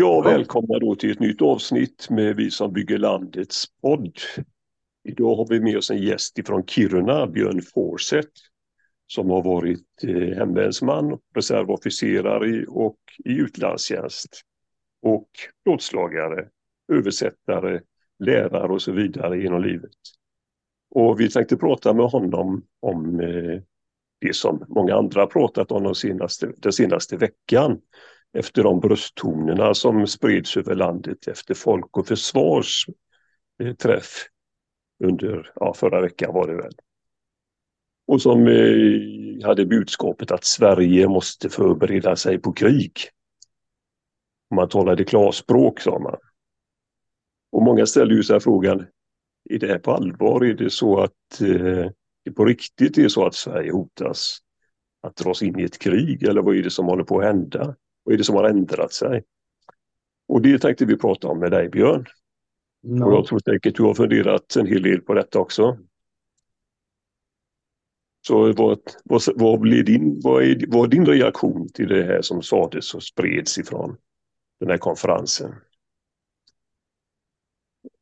Ja, välkomna då till ett nytt avsnitt med Vi som bygger landets podd. Idag har vi med oss en gäst ifrån Kiruna, Björn Forseth, som har varit eh, hemvärnsman, reservofficerare och i utlandstjänst och plåtslagare, översättare, lärare och så vidare genom livet. Och vi tänkte prata med honom om eh, det som många andra pratat om de senaste, den senaste veckan efter de brösttonerna som spreds över landet efter Folk och Försvars träff under, ja, förra veckan var det väl. Och som eh, hade budskapet att Sverige måste förbereda sig på krig. Man talade klarspråk sa man. Och många ställde ju sig frågan, är det här på allvar? Är det så att eh, det på riktigt är så att Sverige hotas att dras in i ett krig eller vad är det som håller på att hända? Vad är det som har ändrat sig? Och det tänkte vi prata om med dig Björn. Ja. Och jag tror säkert du har funderat en hel del på detta också. Så vad, vad, vad, blir din, vad, är, vad är din reaktion till det här som sades och spreds ifrån den här konferensen?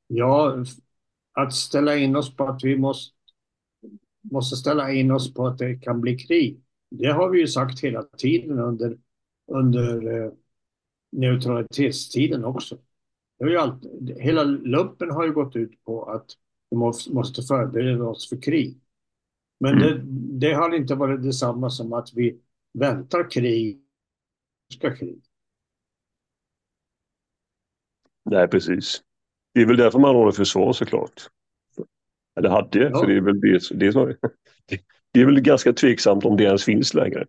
Ja, att ställa in oss på att vi måste, måste ställa in oss på att det kan bli krig. Det har vi ju sagt hela tiden under under eh, neutralitetstiden också. Det har ju alltid, hela lumpen har ju gått ut på att vi måste förbereda oss för krig. Men mm. det, det, har inte varit detsamma som att vi väntar krig, ska krig. Nej, precis. Det är väl därför man har ett försvar såklart. Eller hade, ja. för det är väl det, det, som, det är väl ganska tveksamt om det ens finns längre.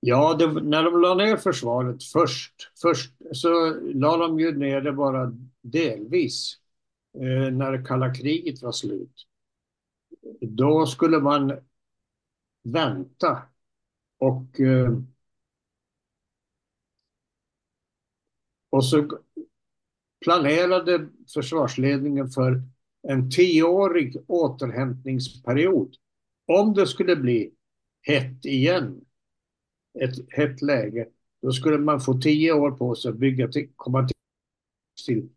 Ja, det, när de la ner försvaret först, först så la de ju ner det bara delvis eh, när kalla kriget var slut. Då skulle man vänta och eh, och så planerade försvarsledningen för en tioårig återhämtningsperiod. Om det skulle bli hett igen ett hett läge, då skulle man få tio år på sig att bygga till, komma till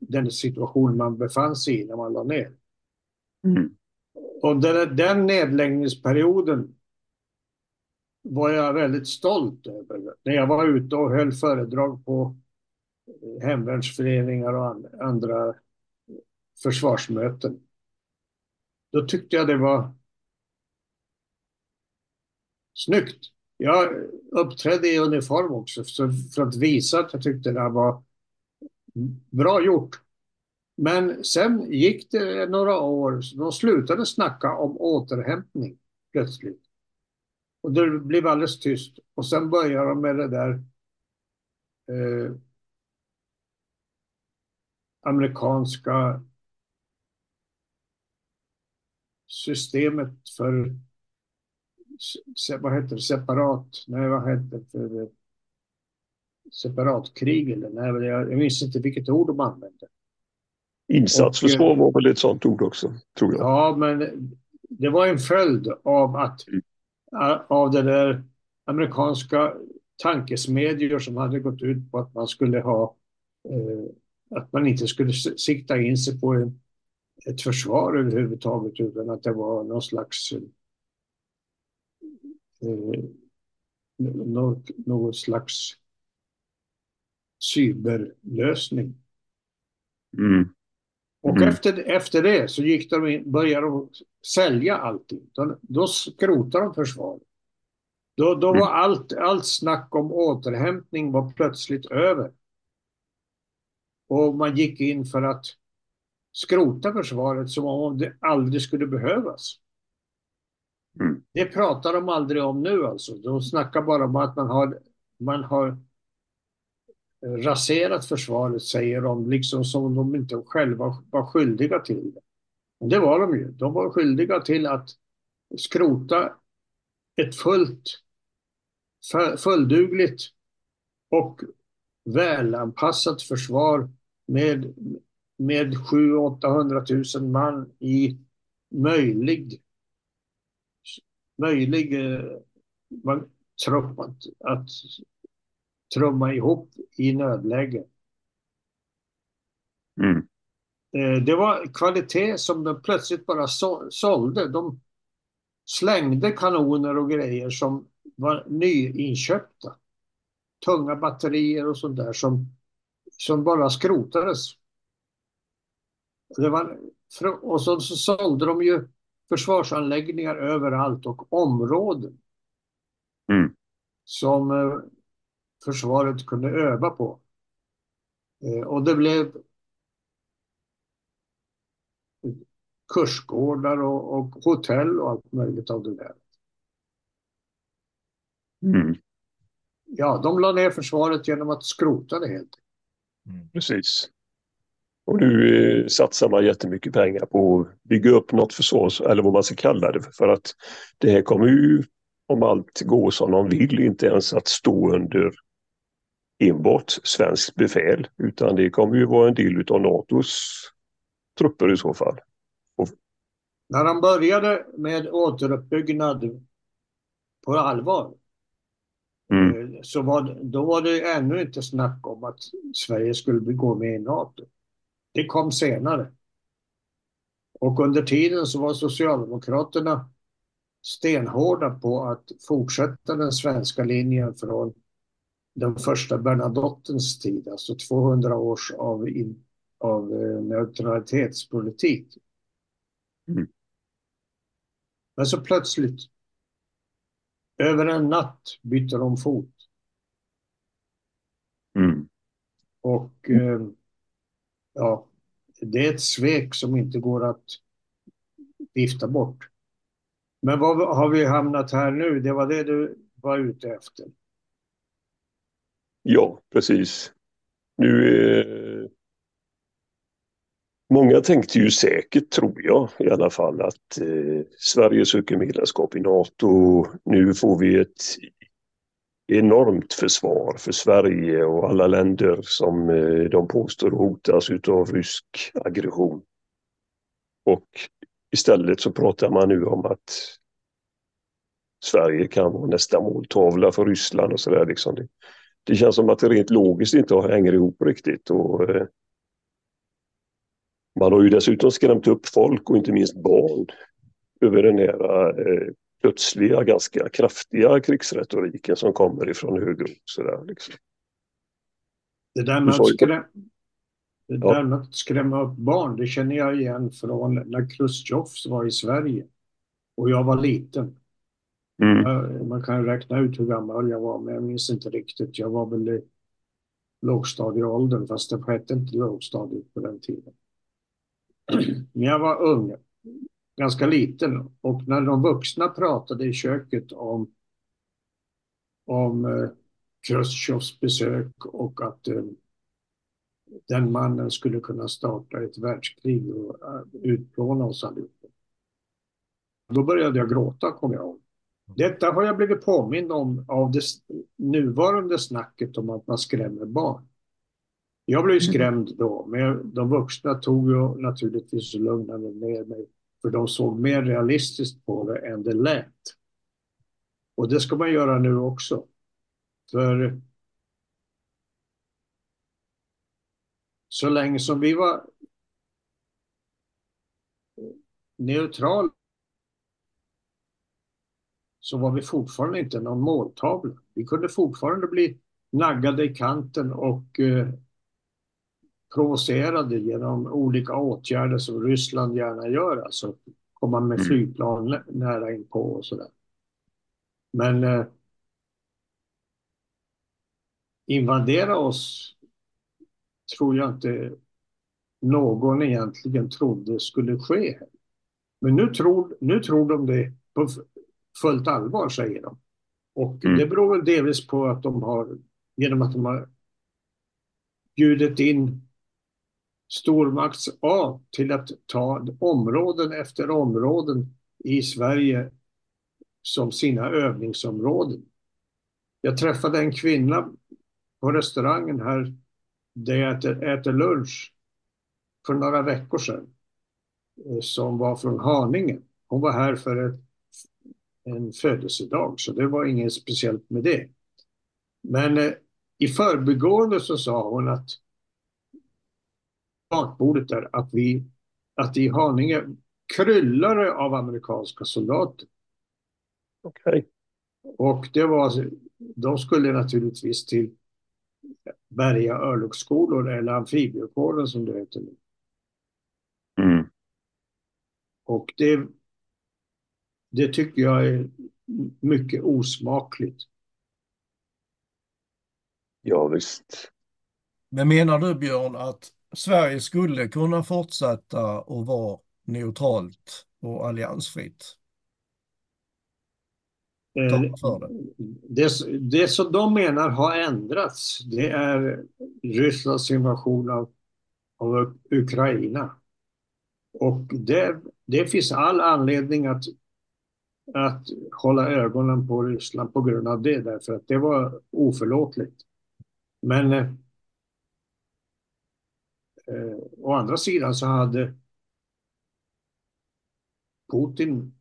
den situation man befann sig i när man la ner. Mm. Och den, den nedläggningsperioden var jag väldigt stolt över. När jag var ute och höll föredrag på eh, hemvärnsföreningar och andra försvarsmöten. Då tyckte jag det var snyggt. Jag uppträdde i uniform också för att visa att jag tyckte det var bra gjort. Men sen gick det några år, de slutade snacka om återhämtning plötsligt. Och det blev alldeles tyst. Och sen började de med det där eh, amerikanska systemet för vad heter det, separat, nej vad heter det för separatkrig eller nej, jag, jag minns inte vilket ord de använde. Insatsförsvar var väl ett sånt ord också, tror jag. Ja, men det var en följd av att mm. av det där amerikanska tankesmedjor som hade gått ut på att man skulle ha eh, att man inte skulle sikta in sig på en, ett försvar överhuvudtaget utan att det var någon slags eh, något, någon slags cyberlösning. Mm. Och mm. Efter, efter det så gick de in, började de sälja allting. Då, då skrotade de försvaret. Då, då mm. var allt, allt snack om återhämtning var plötsligt över. Och man gick in för att skrota försvaret som om det aldrig skulle behövas. Mm. Det pratar de aldrig om nu alltså. De snackar bara om att man har, man har raserat försvaret, säger de, liksom som de inte själva var skyldiga till det. Men det var de ju. De var skyldiga till att skrota ett fullt, fulldugligt och välanpassat försvar med, med 700-800 000 man i möjlig möjlig eh, man, trupp att, att trumma ihop i nödläge. Mm. Eh, det var kvalitet som de plötsligt bara sålde. De slängde kanoner och grejer som var nyinköpta. Tunga batterier och sånt där som, som bara skrotades. Det var, och så, så sålde de ju försvarsanläggningar överallt och områden. Mm. Som eh, försvaret kunde öva på. Eh, och det blev kursgårdar och, och hotell och allt möjligt av det där. Mm. Ja, de la ner försvaret genom att skrota det helt. Mm. Precis. Och nu eh, satsar man jättemycket pengar på att bygga upp något försvar, eller vad man ska kalla det för att det här kommer ju, om allt går som de vill, inte ens att stå under enbart svenskt befäl, utan det kommer ju vara en del av NATOs trupper i så fall. Och... När de började med återuppbyggnad på allvar mm. Eh, så var, då var det ännu inte snack om att Sverige skulle gå med i NATO. Det kom senare. Och under tiden så var Socialdemokraterna stenhårda på att fortsätta den svenska linjen från den första Bernadottens tid, alltså 200 års av, av eh, neutralitetspolitik. Mm. Men så plötsligt, över en natt, bytte de fot. Mm. Och eh, ja, det är ett svek som inte går att vifta bort. Men vad har vi hamnat här nu? Det var det du var ute efter. Ja, precis. Nu eh, Många tänkte ju säkert, tror jag i alla fall, att eh, Sverige söker medlemskap i NATO. Nu får vi ett enormt försvar för Sverige och alla länder som eh, de påstår hotas av rysk aggression. Och istället så pratar man nu om att Sverige kan vara nästa måltavla för Ryssland och sådär. Liksom. Det, det känns som att det rent logiskt inte hänger ihop riktigt. Och, eh, man har ju dessutom skrämt upp folk och inte minst barn över den här eh, plötsliga, ganska kraftiga krigsretoriken som kommer ifrån höger. Sådär, liksom. Det där med att, skräm... det där med att skrämma upp barn, det känner jag igen från när Chrusjtjov var i Sverige och jag var liten. Mm. Man kan räkna ut hur gammal jag var, men jag minns inte riktigt. Jag var väl i lågstadieåldern, fast det hette inte lågstadiet på den tiden. Men jag var ung, ganska liten, och när de vuxna pratade i köket om, om eh, Chrusjtjovs besök och att eh, den mannen skulle kunna starta ett världskrig och eh, utplåna oss allihopa. Då började jag gråta, kommer jag ihåg. Detta har jag blivit påmind om av det nuvarande snacket om att man skrämmer barn. Jag blev skrämd då, men de vuxna tog ju naturligtvis och lugnade ner mig, för de såg mer realistiskt på det än det lät. Och det ska man göra nu också. För så länge som vi var neutrala så var vi fortfarande inte någon måltavla. Vi kunde fortfarande bli naggade i kanten och eh, provocerade genom olika åtgärder som Ryssland gärna gör, alltså komma med mm. flygplan nära inpå och sådär. Men eh, invadera oss tror jag inte någon egentligen trodde skulle ske. Men nu tror, nu tror de det på fullt allvar, säger de. Och mm. det beror väl delvis på att de har, genom att de har bjudit in stormakts A till att ta områden efter områden i Sverige som sina övningsområden. Jag träffade en kvinna på restaurangen här där jag äter, äter lunch för några veckor sedan eh, som var från Haninge. Hon var här för ett, en födelsedag så det var inget speciellt med det. Men eh, i förbigående så sa hon att bakbordet där att vi att i Haninge kryllar det av amerikanska soldater. Okej. Okay. Och det var, de skulle naturligtvis till Berga örlogsskolor eller amfibiekåren som det heter nu. Mm. Och det, det tycker jag är mycket osmakligt. Ja, visst. Men menar du Björn att Sverige skulle kunna fortsätta att vara neutralt och alliansfritt? Eh, det, det som de menar har ändrats, det är Rysslands invasion av, av Ukraina. Och det, det finns all anledning att, att hålla ögonen på Ryssland på grund av det, därför att det var oförlåtligt. Men eh, å andra sidan så hade Putin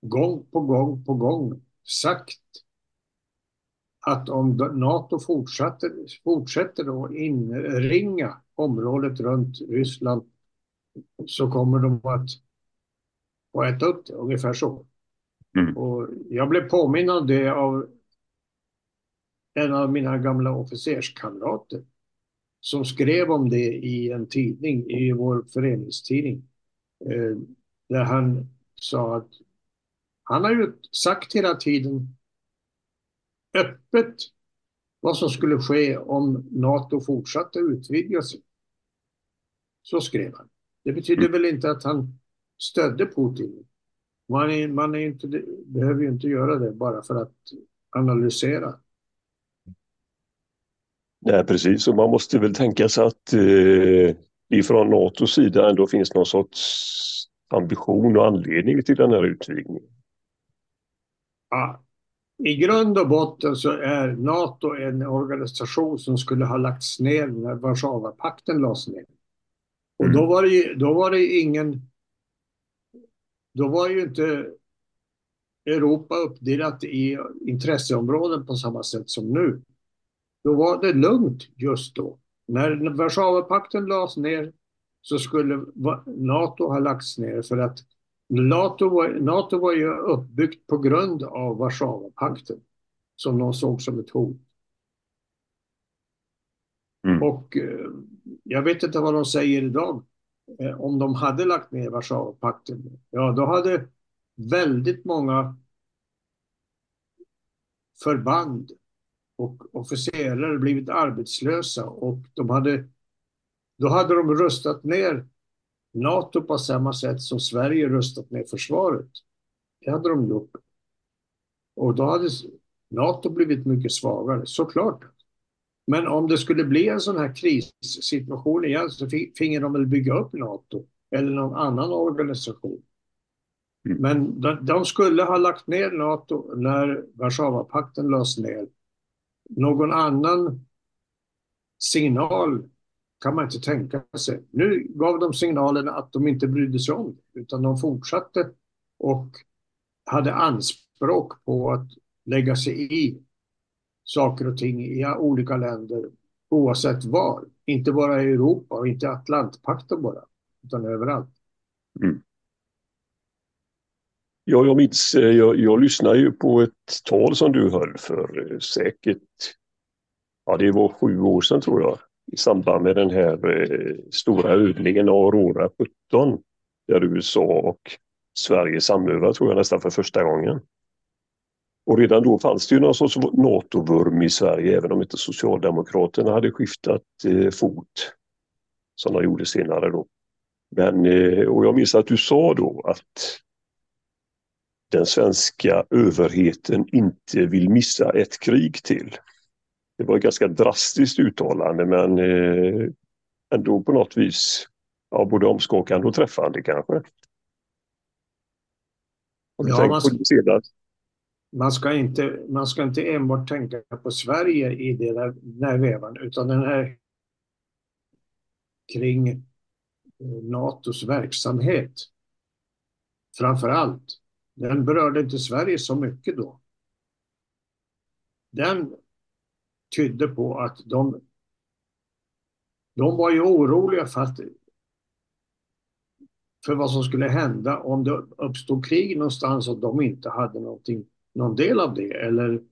gång på gång på gång sagt att om NATO fortsätter, fortsätter att inringa området runt Ryssland så kommer de att få äta upp det, ungefär så. Mm. Och jag blev påminn om det av en av mina gamla officerskamrater som skrev om det i en tidning, i vår föreningstidning. Eh, där han sa att han har ju sagt hela tiden öppet vad som skulle ske om NATO fortsatte utvidga sig. Så skrev han. Det betyder mm. väl inte att han stödde Putin. Man, är, man är inte, behöver ju inte göra det bara för att analysera. Nej, precis. Och man måste väl tänka sig att eh, ifrån NATOs sida ändå finns någon sorts ambition och anledning till den här utvidgningen. Ja, I grund och botten så är NATO en organisation som skulle ha lagts ner när Warszawapakten lades ner. Och mm. då var det ju, då var det ingen... Då var ju inte Europa uppdelat i intresseområden på samma sätt som nu. Då var det lugnt just då. När Warszawapakten lades ner så skulle NATO ha lagts ner för att NATO var, NATO var ju uppbyggt på grund av Warszawapakten som de såg som ett hot. Mm. Och eh, jag vet inte vad de säger idag. Eh, om de hade lagt ner Warszawapakten, ja då hade väldigt många förband och officerare blivit arbetslösa och de hade, då hade de rustat ner NATO på samma sätt som Sverige rustat ner försvaret. Det hade de gjort. Och då hade NATO blivit mycket svagare, såklart. Men om det skulle bli en sån här krissituation igen så finge de väl bygga upp NATO eller någon annan organisation. Mm. Men de, de, skulle ha lagt ner NATO när Warszawapakten lades ner. Någon annan signal kan man inte tänka sig. Nu gav de signalen att de inte brydde sig om det, utan de fortsatte och hade anspråk på att lägga sig i saker och ting i olika länder oavsett var. Inte bara i Europa och inte Atlantpakten bara, utan överallt. Mm. Ja, jag minns, eh, jag, jag lyssnade ju på ett tal som du höll för eh, säkert, ja det var sju år sedan tror jag i samband med den här eh, stora övningen Aurora 17 där USA och Sverige samövade tror jag nästan för första gången. Och redan då fanns det ju någon sorts NATO-vurm i Sverige även om inte Socialdemokraterna hade skiftat eh, fot som de gjorde senare då. Men, eh, och jag minns att du sa då att den svenska överheten inte vill missa ett krig till. Det var ett ganska drastiskt uttalande men eh, ändå på något vis ja, både omskakande och träffande kanske. Ja, man, ska, man, ska inte, man ska inte enbart tänka på Sverige i det där, den här vevan utan den här kring eh, NATOs verksamhet. Framför allt. Den berörde inte Sverige så mycket då. Den tydde på att de, de var ju oroliga för, att, för vad som skulle hända om det uppstod krig någonstans och de inte hade någonting, någon del av det eller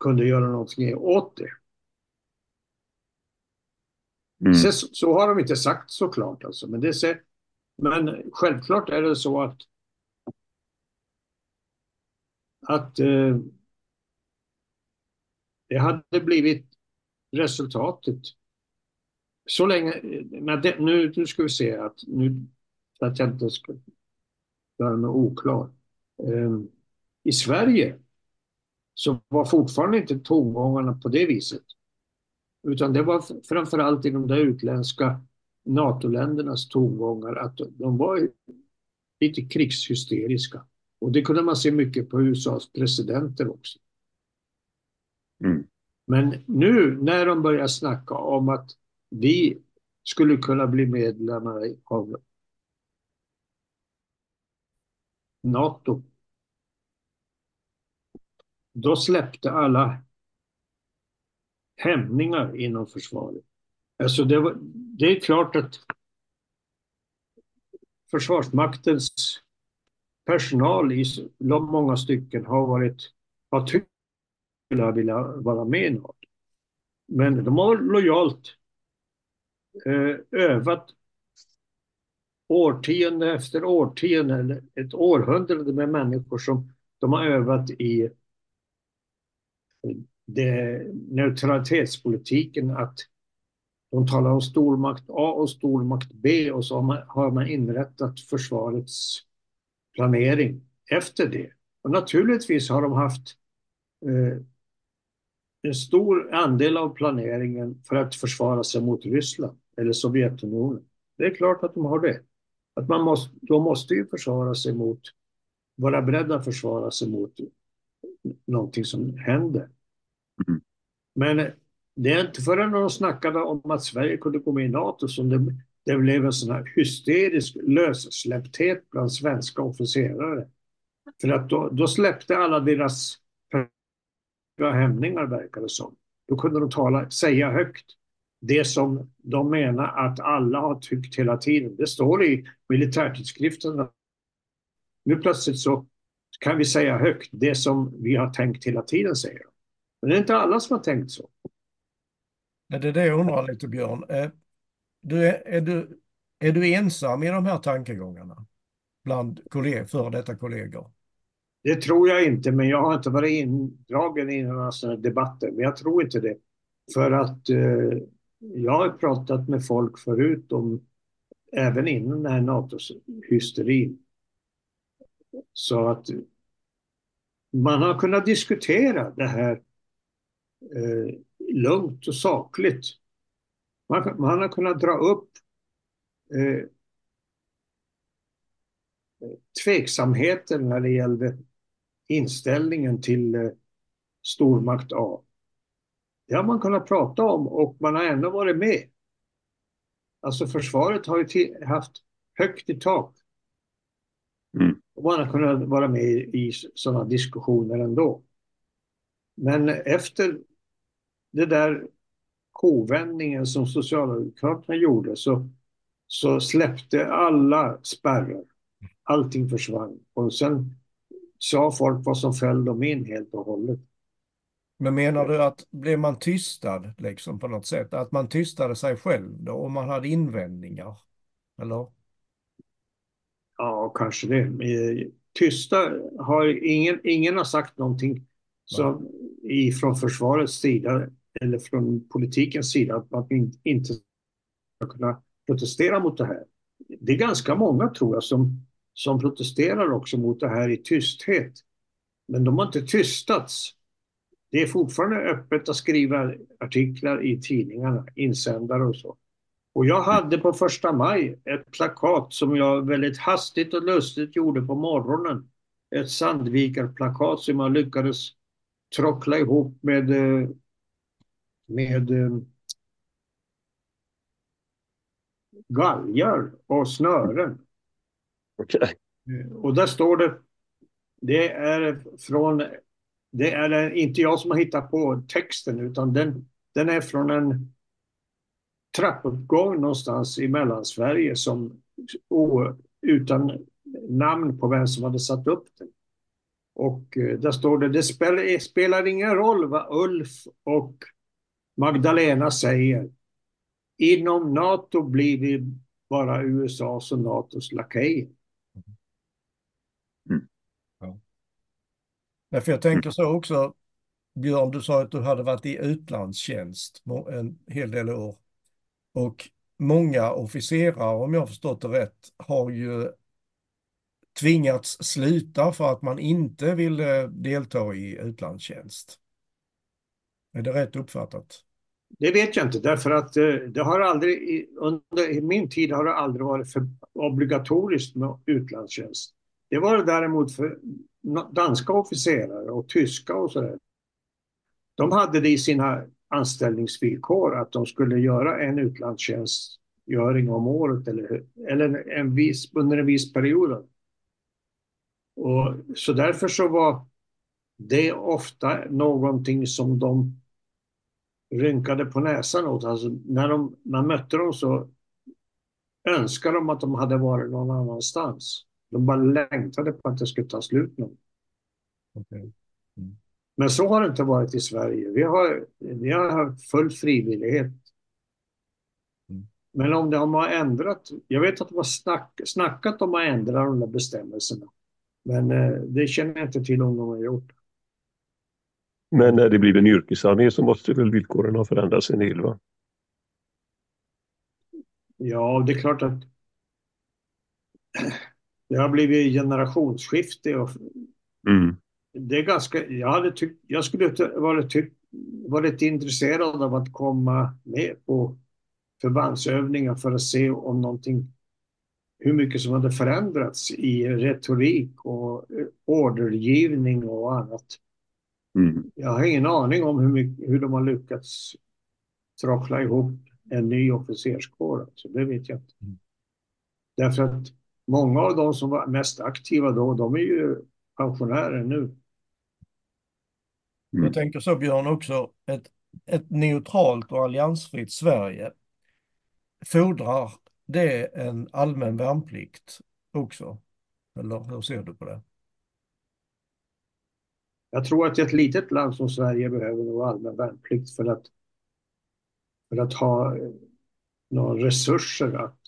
kunde göra någonting åt det. Mm. Så, så, har de inte sagt såklart alltså, men, det, men självklart är det så att att eh, det hade blivit resultatet. Så länge, men det, nu, nu ska vi se att nu, för att jag inte ska göra mig oklar. Eh, I Sverige så var fortfarande inte tongångarna på det viset. Utan det var framförallt i de där utländska NATO-ländernas tongångar att de var lite krigshysteriska. Och det kunde man se mycket på USAs presidenter också. Mm. Men nu när de börjar snacka om att vi skulle kunna bli medlemmar av NATO. Då släppte alla hämningar inom försvaret. Alltså det, var, det är klart att Försvarsmaktens personal i många stycken har varit, har tyckt att vilja vara med i NATO. Men de har lojalt eh, övat årtionde efter årtionde, eller ett århundrade med människor som de har övat i det, neutralitetspolitiken att de talar om stormakt A och stormakt B och så har man, har man inrättat försvarets planering efter det. Och naturligtvis har de haft eh, en stor andel av planeringen för att försvara sig mot Ryssland eller Sovjetunionen. Det är klart att de har det. Att man måste, de måste ju försvara sig mot, vara beredda att försvara sig mot någonting som händer. Mm. Men det är inte förrän de snackade om att Sverige kunde gå med i NATO som det, det blev en sån här hysterisk lössläppthet bland svenska officerare. För att då, då släppte alla deras hämningar verkar det som. Då kunde de tala, säga högt det som de menar att alla har tyckt hela tiden. Det står i militärtidskrifterna. Nu plötsligt så kan vi säga högt det som vi har tänkt hela tiden, säger de. Men det är inte alla som har tänkt så. Det är det jag undrar lite, Björn. Eh, du är, är, du, är du ensam i de här tankegångarna bland kolleg, före detta kollegor? Det tror jag inte, men jag har inte varit indragen i några sådana debatter. Men jag tror inte det. För att eh, jag har pratat med folk förut om, även innan den här NATO-hysterin. Så att man har kunnat diskutera det här eh, lugnt och sakligt. Man, man har kunnat dra upp eh, tveksamheten när det gällde inställningen till eh, stormakt A. Det har man kunnat prata om och man har ändå varit med. Alltså försvaret har ju haft högt i tak. Mm. Och man har kunnat vara med i sådana diskussioner ändå. Men efter det där kovändningen som Socialdemokraterna gjorde så, så släppte alla spärrar. Allting försvann. Och sen sa folk vad som föll dem in helt och hållet. Men menar du att blev man tystad liksom på något sätt? Att man tystade sig själv då om man hade invändningar? Eller? Ja, kanske det. Tysta har ingen, ingen har sagt någonting som, ifrån försvarets sida eller från politikens sida att man inte ska kunna protestera mot det här. Det är ganska många tror jag som, som protesterar också mot det här i tysthet. Men de har inte tystats. Det är fortfarande öppet att skriva artiklar i tidningarna, insändare och så. Och jag hade på första maj ett plakat som jag väldigt hastigt och lustigt gjorde på morgonen. Ett Sandvikarplakat som jag lyckades trockla ihop med eh, med eh, galgar och snören. Okay. Eh, och där står det, det är från, det är inte jag som har hittat på texten utan den den är från en trappuppgång någonstans i Mellansverige som utan namn på vem som hade satt upp den. Och eh, där står det, det spelar, spelar ingen roll vad Ulf och Magdalena säger. Inom NATO blir vi bara USAs och NATOs lakejer. Mm. Ja. för jag tänker så också, Björn, du sa att du hade varit i utlandstjänst en hel del år. Och många officerare, om jag har förstått det rätt, har ju tvingats sluta för att man inte ville delta i utlandstjänst. Är det rätt uppfattat? Det vet jag inte, därför att eh, det har aldrig, under min tid har det aldrig varit för obligatoriskt med utlandstjänst. Det var det däremot för danska officerare och tyska och sådär. De hade det i sina anställningsvillkor att de skulle göra en utlandstjänstgöring om året eller, eller en viss, under en viss period. Och, så därför så var det ofta någonting som de rynkade på näsan åt. Alltså när de, man mötte dem så önskade de att de hade varit någon annanstans. De bara längtade på att det skulle ta slut någon. Okay. Mm. Men så har det inte varit i Sverige. Vi har, vi har haft full frivillighet. Mm. Men om de har ändrat, jag vet att de har snack, snackat om att ändra de där bestämmelserna. Men eh, det känner jag inte till om de har gjort. Men när det blir en yrkesarmé så måste väl villkoren ha förändrats en del va? Ja, det är klart att det har blivit generationsskifte och mm. det är ganska, jag hade tyckt, jag skulle varit, varit intresserad av att komma med på förbandsövningar för att se om någonting hur mycket som hade förändrats i retorik och ordergivning och annat. Mm. Jag har ingen aning om hur, mycket, hur de har lyckats trockla ihop en ny officerskår. Alltså, det vet jag inte. Mm. Därför att många av de som var mest aktiva då, de är ju pensionärer nu. Mm. Jag tänker så Björn också, ett, ett neutralt och alliansfritt Sverige fordrar det en allmän värnplikt också? Eller hur ser du på det? Jag tror att ett litet land som Sverige behöver nog allmän värnplikt för att, för att ha eh, några resurser att,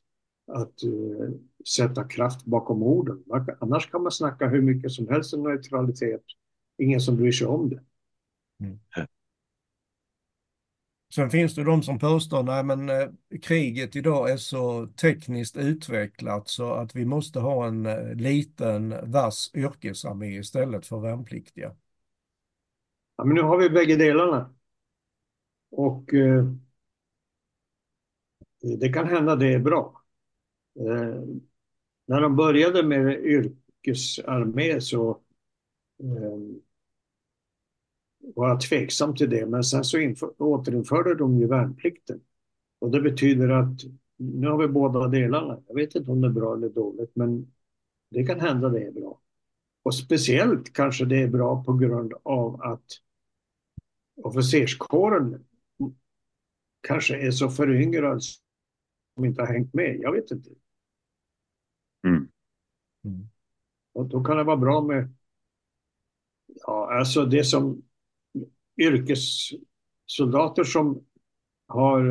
att uh, sätta kraft bakom orden. Annars kan man snacka hur mycket som helst om neutralitet. Ingen som bryr sig om det. Mm. Sen finns det de som påstår att eh, kriget idag är så tekniskt utvecklat så att vi måste ha en eh, liten vass yrkesarmé istället för värnpliktiga. Ja, men nu har vi bägge delarna. Och eh, det kan hända det är bra. Eh, när de började med yrkesarmé så eh, var jag tveksam till det, men sen så inför, återinförde de ju värnplikten. Och det betyder att nu har vi båda delarna. Jag vet inte om det är bra eller dåligt, men det kan hända det är bra. Och speciellt kanske det är bra på grund av att officerskåren kanske är så föryngrad som inte har hängt med. Jag vet inte. Mm. Mm. Och då kan det vara bra med Ja, alltså det som yrkessoldater som har,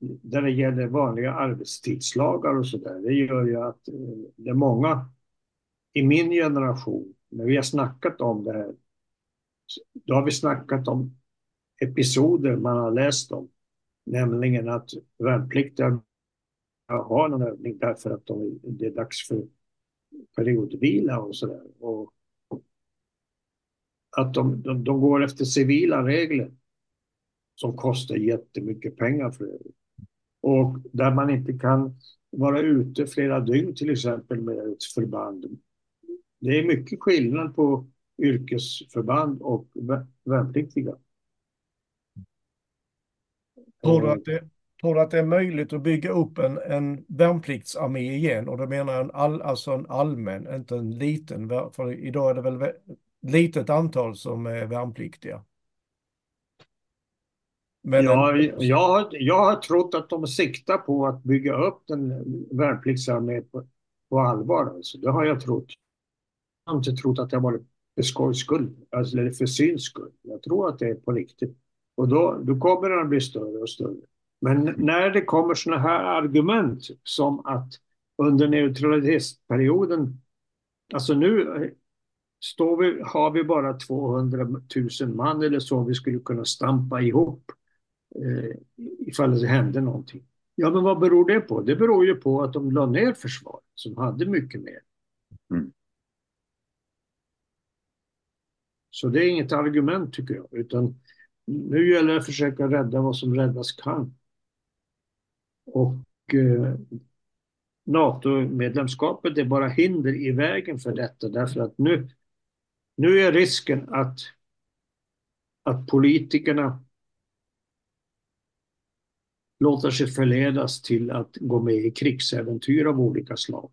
där det gäller vanliga arbetstidslagar och så där, det gör ju att eh, det är många i min generation, när vi har snackat om det här, då har vi snackat om episoder man har läst om, nämligen att värnpliktiga har någon övning därför att de, det är dags för periodvila och sådär att de, de, de går efter civila regler som kostar jättemycket pengar för det. Och där man inte kan vara ute flera dygn till exempel med ett förband. Det är mycket skillnad på yrkesförband och värnpliktiga. Tror du, att det, tror du att det är möjligt att bygga upp en, en värnpliktsarmé igen? Och då menar jag en, all, alltså en allmän, inte en liten. För idag är det väl litet antal som är värnpliktiga. Men ja, en... jag, jag har trott att de siktar på att bygga upp den värnpliktsarmén på, på allvar. Alltså. Det har jag trott. Jag har inte trott att det har varit för skojs skull, alltså, eller för syns skull. Jag tror att det är på riktigt. Och då, då kommer den att bli större och större. Men när det kommer sådana här argument som att under neutralitetsperioden, alltså nu står vi, har vi bara 200 000 man eller så vi skulle kunna stampa ihop eh, ifall det hände någonting. Ja, men vad beror det på? Det beror ju på att de la ner försvaret som hade mycket mer. Mm. Så det är inget argument tycker jag, utan nu gäller det att försöka rädda vad som räddas kan. Och eh, NATO-medlemskapet är bara hinder i vägen för detta därför att nu, nu är risken att, att politikerna låter sig förledas till att gå med i krigsäventyr av olika slag.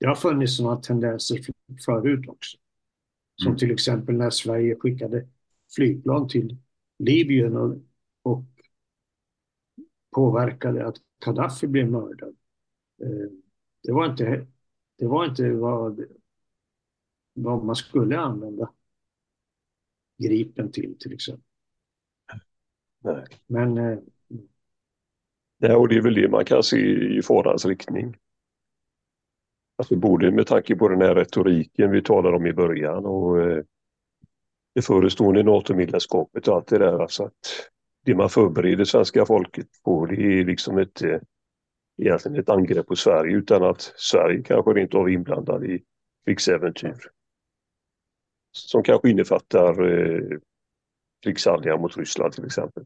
Det har funnits sådana tendenser förut också. Som mm. till exempel när Sverige skickade flygplan till Libyen och, och påverkade att Gaddafi blev mördad. Eh, det var inte, det var inte vad, vad man skulle använda Gripen till, till exempel. Nej. Men... Eh, Nej, och det är väl det man kan se i farans riktning. Alltså både med tanke på den här retoriken vi talade om i början och eh, det förestående NATO-medlemskapet och allt det där. Alltså att det man förbereder svenska folket på det är liksom ett, eh, egentligen ett angrepp på Sverige utan att Sverige kanske inte är inblandad i krigsäventyr. Som kanske innefattar eh, krigshandlingar mot Ryssland till exempel.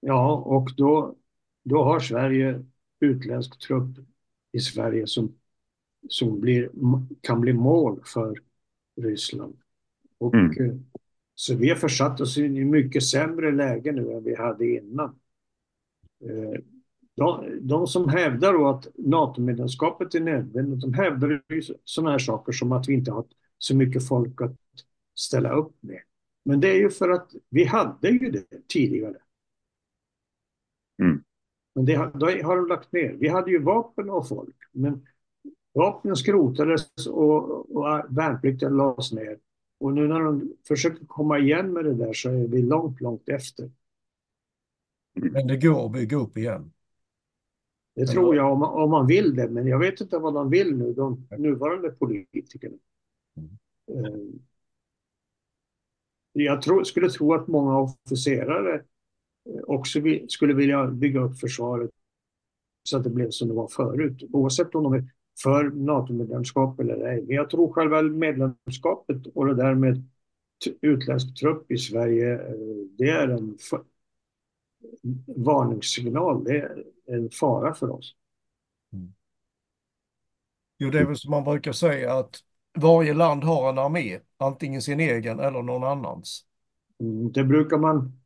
Ja, och då, då har Sverige utländsk trupp i Sverige som, som blir, kan bli mål för Ryssland. Och, mm. Eh, så vi har försatt oss i mycket sämre läge nu än vi hade innan. Eh, de, de som hävdar då att NATO-medlemskapet är nödvändigt, de hävdar ju sådana här saker som att vi inte har så mycket folk att ställa upp med. Men det är ju för att vi hade ju det tidigare. Mm. Men det har, det har de lagt ner. Vi hade ju vapen och folk, men vapnen skrotades och, och värnplikten lades ner. Och nu när de försöker komma igen med det där så är vi långt, långt efter. Men det går att bygga upp igen. Det tror jag om man, om man vill det, men jag vet inte vad de vill nu, de nuvarande politikerna. Mm. Jag tror, skulle tro att många officerare också skulle vilja bygga upp försvaret så att det blev som det var förut, oavsett om de är för NATO-medlemskap eller ej. Men jag tror själva medlemskapet och det där med utländsk trupp i Sverige, eh, det är en varningssignal. Det är en fara för oss. Mm. Jo, det är väl som man brukar säga att varje land har en armé, antingen sin egen eller någon annans. Mm, det brukar man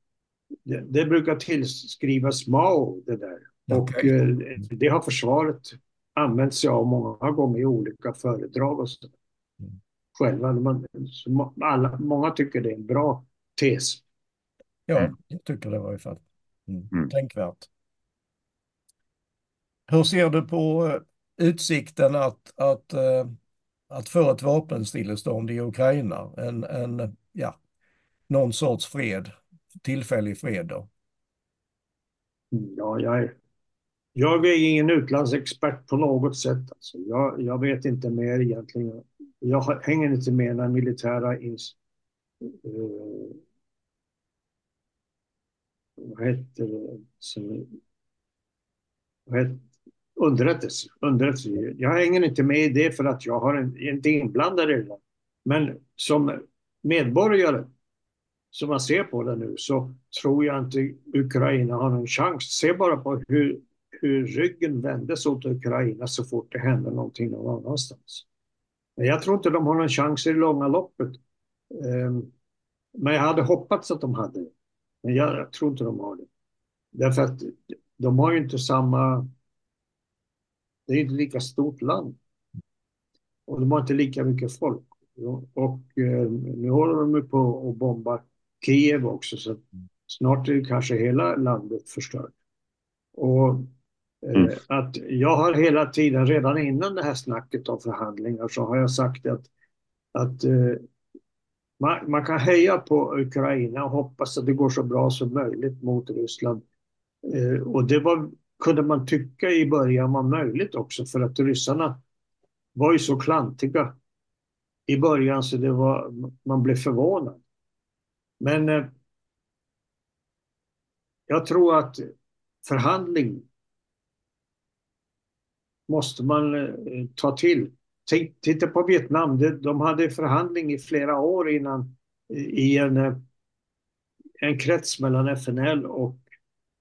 det, det brukar tillskrivas Mao det där. Okay. Och eh, det har försvaret använt sig av många gånger i olika föredrag och så. Mm. Själva. Man, alla, många tycker det är en bra tes. Ja, jag tycker det i varje fall. Mm. Mm. Tänkvärt. Hur ser du på eh, utsikten att, att, eh, att få ett vapenstillestånd i Ukraina? En, en, ja, någon sorts fred, tillfällig fred då? Ja, jag är, jag är ingen utlandsexpert på något sätt. Alltså. Jag, jag vet inte mer egentligen. Jag hänger inte med när militära ins, eh, vad heter det? Som, vad heter, underrättelse. underrättelse. Jag hänger inte med i det för att jag har en, inte inblandad i det. Men som medborgare som man ser på det nu så tror jag inte Ukraina har någon chans. Se bara på hur, hur ryggen vändes åt Ukraina så fort det hände någonting någon annanstans. Men jag tror inte de har någon chans i det långa loppet. Ehm, men jag hade hoppats att de hade det. Men jag tror inte de har det. Därför att de har ju inte samma... Det är inte lika stort land. Och de har inte lika mycket folk. Och ehm, nu håller de på och bombar Kiev också. Så Snart är kanske hela landet förstört. Och Mm. Eh, att jag har hela tiden, redan innan det här snacket om förhandlingar, så har jag sagt att, att eh, man, man kan heja på Ukraina och hoppas att det går så bra som möjligt mot Ryssland. Eh, och det var, kunde man tycka i början var möjligt också för att ryssarna var ju så klantiga i början så det var, man blev förvånad. Men jag tror att förhandling måste man eh, ta till. Titta på Vietnam, de, hade förhandling i flera år innan i en, eh, en krets mellan FNL och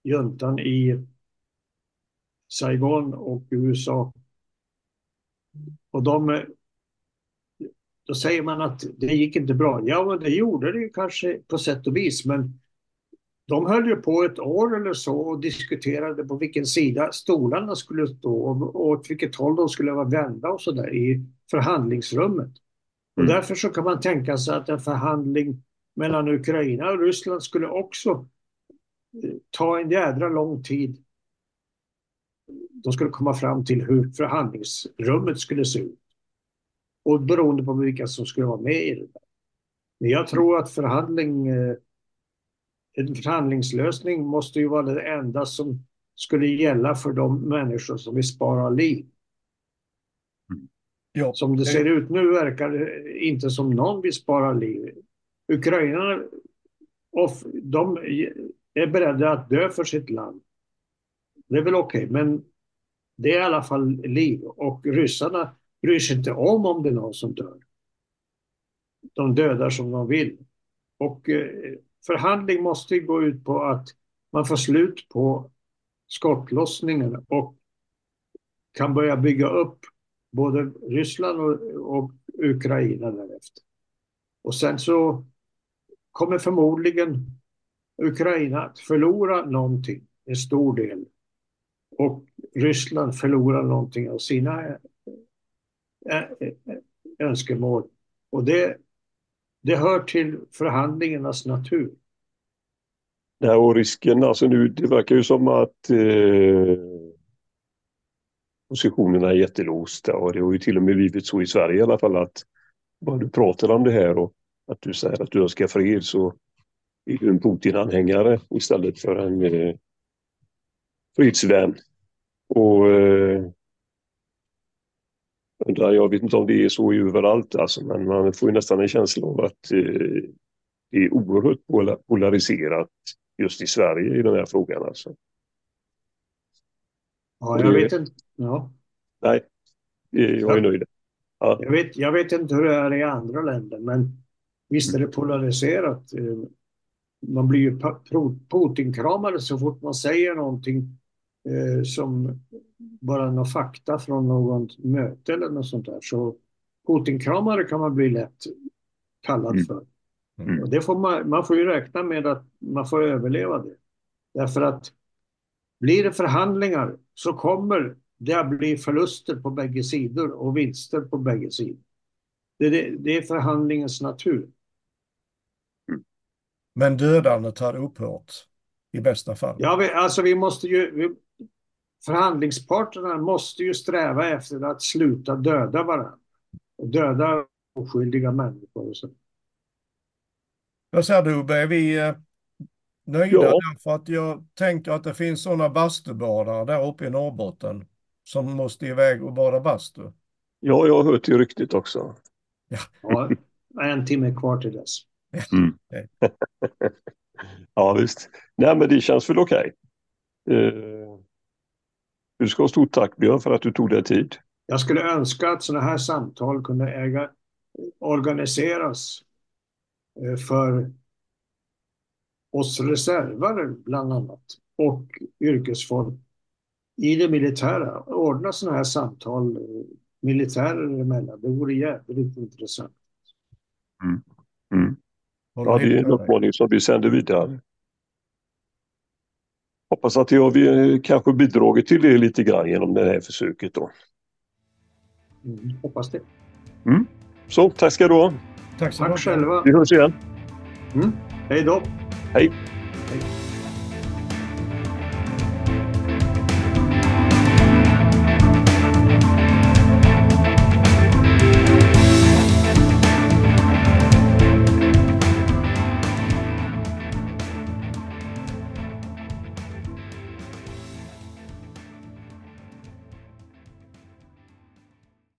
juntan i Saigon och USA. Och de, eh, då säger man att det gick inte bra. Ja, men det gjorde det ju kanske på sätt och vis, men de höll ju på ett år eller så och diskuterade på vilken sida stolarna skulle stå och åt vilket håll de skulle vara vända och så där i förhandlingsrummet. Och Mm. därför så kan man tänka sig att en förhandling mellan Ukraina och Ryssland skulle också eh, ta en jädra lång tid. De skulle komma fram till hur förhandlingsrummet skulle se ut. Och beroende på vilka som skulle vara med i det. Där. Men jag tror att förhandling eh, en förhandlingslösning måste ju vara det enda som skulle gälla för de människor som vill spara liv. Ja, Som det ser ut nu verkar det inte som någon vill spara liv. Ukrainarna de är beredda att dö för sitt land. Det är väl okej, men det är i alla fall liv. Och ryssarna bryr sig inte om om det är någon som dör. De dödar som de vill. Och eh, förhandling måste ju gå ut på att man får slut på skottlossningen och kan börja bygga upp både Ryssland och, och Ukraina därefter. Och sen så kommer förmodligen Ukraina att förlora någonting, en stor del. Och Ryssland förlorar någonting av sina eh, eh, eh, önskemål. Och det, det hör till förhandlingarnas natur. Nej, och risken, alltså nu, det verkar ju som att eh, positionerna är jättelåsta och det har ju till och med blivit så i Sverige i alla fall att bara du pratar om det här och att du säger att du önskar fred så är du en Putin-anhängare istället för en eh, fredsvän. Och eh, jag vet inte om det är så överallt alltså, men man får ju nästan en känsla av att eh, det är oerhört pola- polariserat just i Sverige i den här frågan alltså. Ja, jag vet inte. Ja. Nej, eh, jag är nöjd. Ja. Jag vet, jag vet inte hur det är i andra länder, men visst är det polariserat. Eh, Man blir ju Putin-kramare så fort man säger någonting som bara några fakta från något möte eller något sånt där. Så Putin-kramare kan man bli lätt kallad Mm. för. Mm. Och det får man, man får ju räkna med att man får överleva det. Därför att blir det förhandlingar så kommer det att bli förluster på bägge sidor och vinster på bägge sidor. Det, det, det är förhandlingens natur. Men dödandet hade upphört i bästa fall. Ja, vi, alltså vi måste ju, vi, förhandlingsparterna måste ju sträva efter att sluta döda varandra. Och döda oskyldiga människor. Och så. Vad säger du, Ube? Är vi eh, nöjda Ja. därför att jag tänker att det finns sådana bastubadare där uppe i Norrbotten som måste iväg och bada bastu. ja, jag har hört det ryktet också. Ja, en timme kvar till dess. Ja, visst. Nej, men det känns väl okej. Eh, du ska ha stort tack Björn för att du tog dig tid. Jag skulle önska att sådana här samtal kunde äga, organiseras eh, för oss reservare bland annat och yrkesfolk i det militära. Ordna sådana här samtal eh, militärer emellan. Det vore jävligt intressant. Mm. Håller Ja, det är en uppmaning som vi sänder vidare. Hoppas att jag vi kanske bidragit till det lite grann genom det här försöket då. Mm, hoppas det. Så, tack ska du ha. Tack så Tack själva. Vi hörs igen. Mm, hej då. Hej. Hej.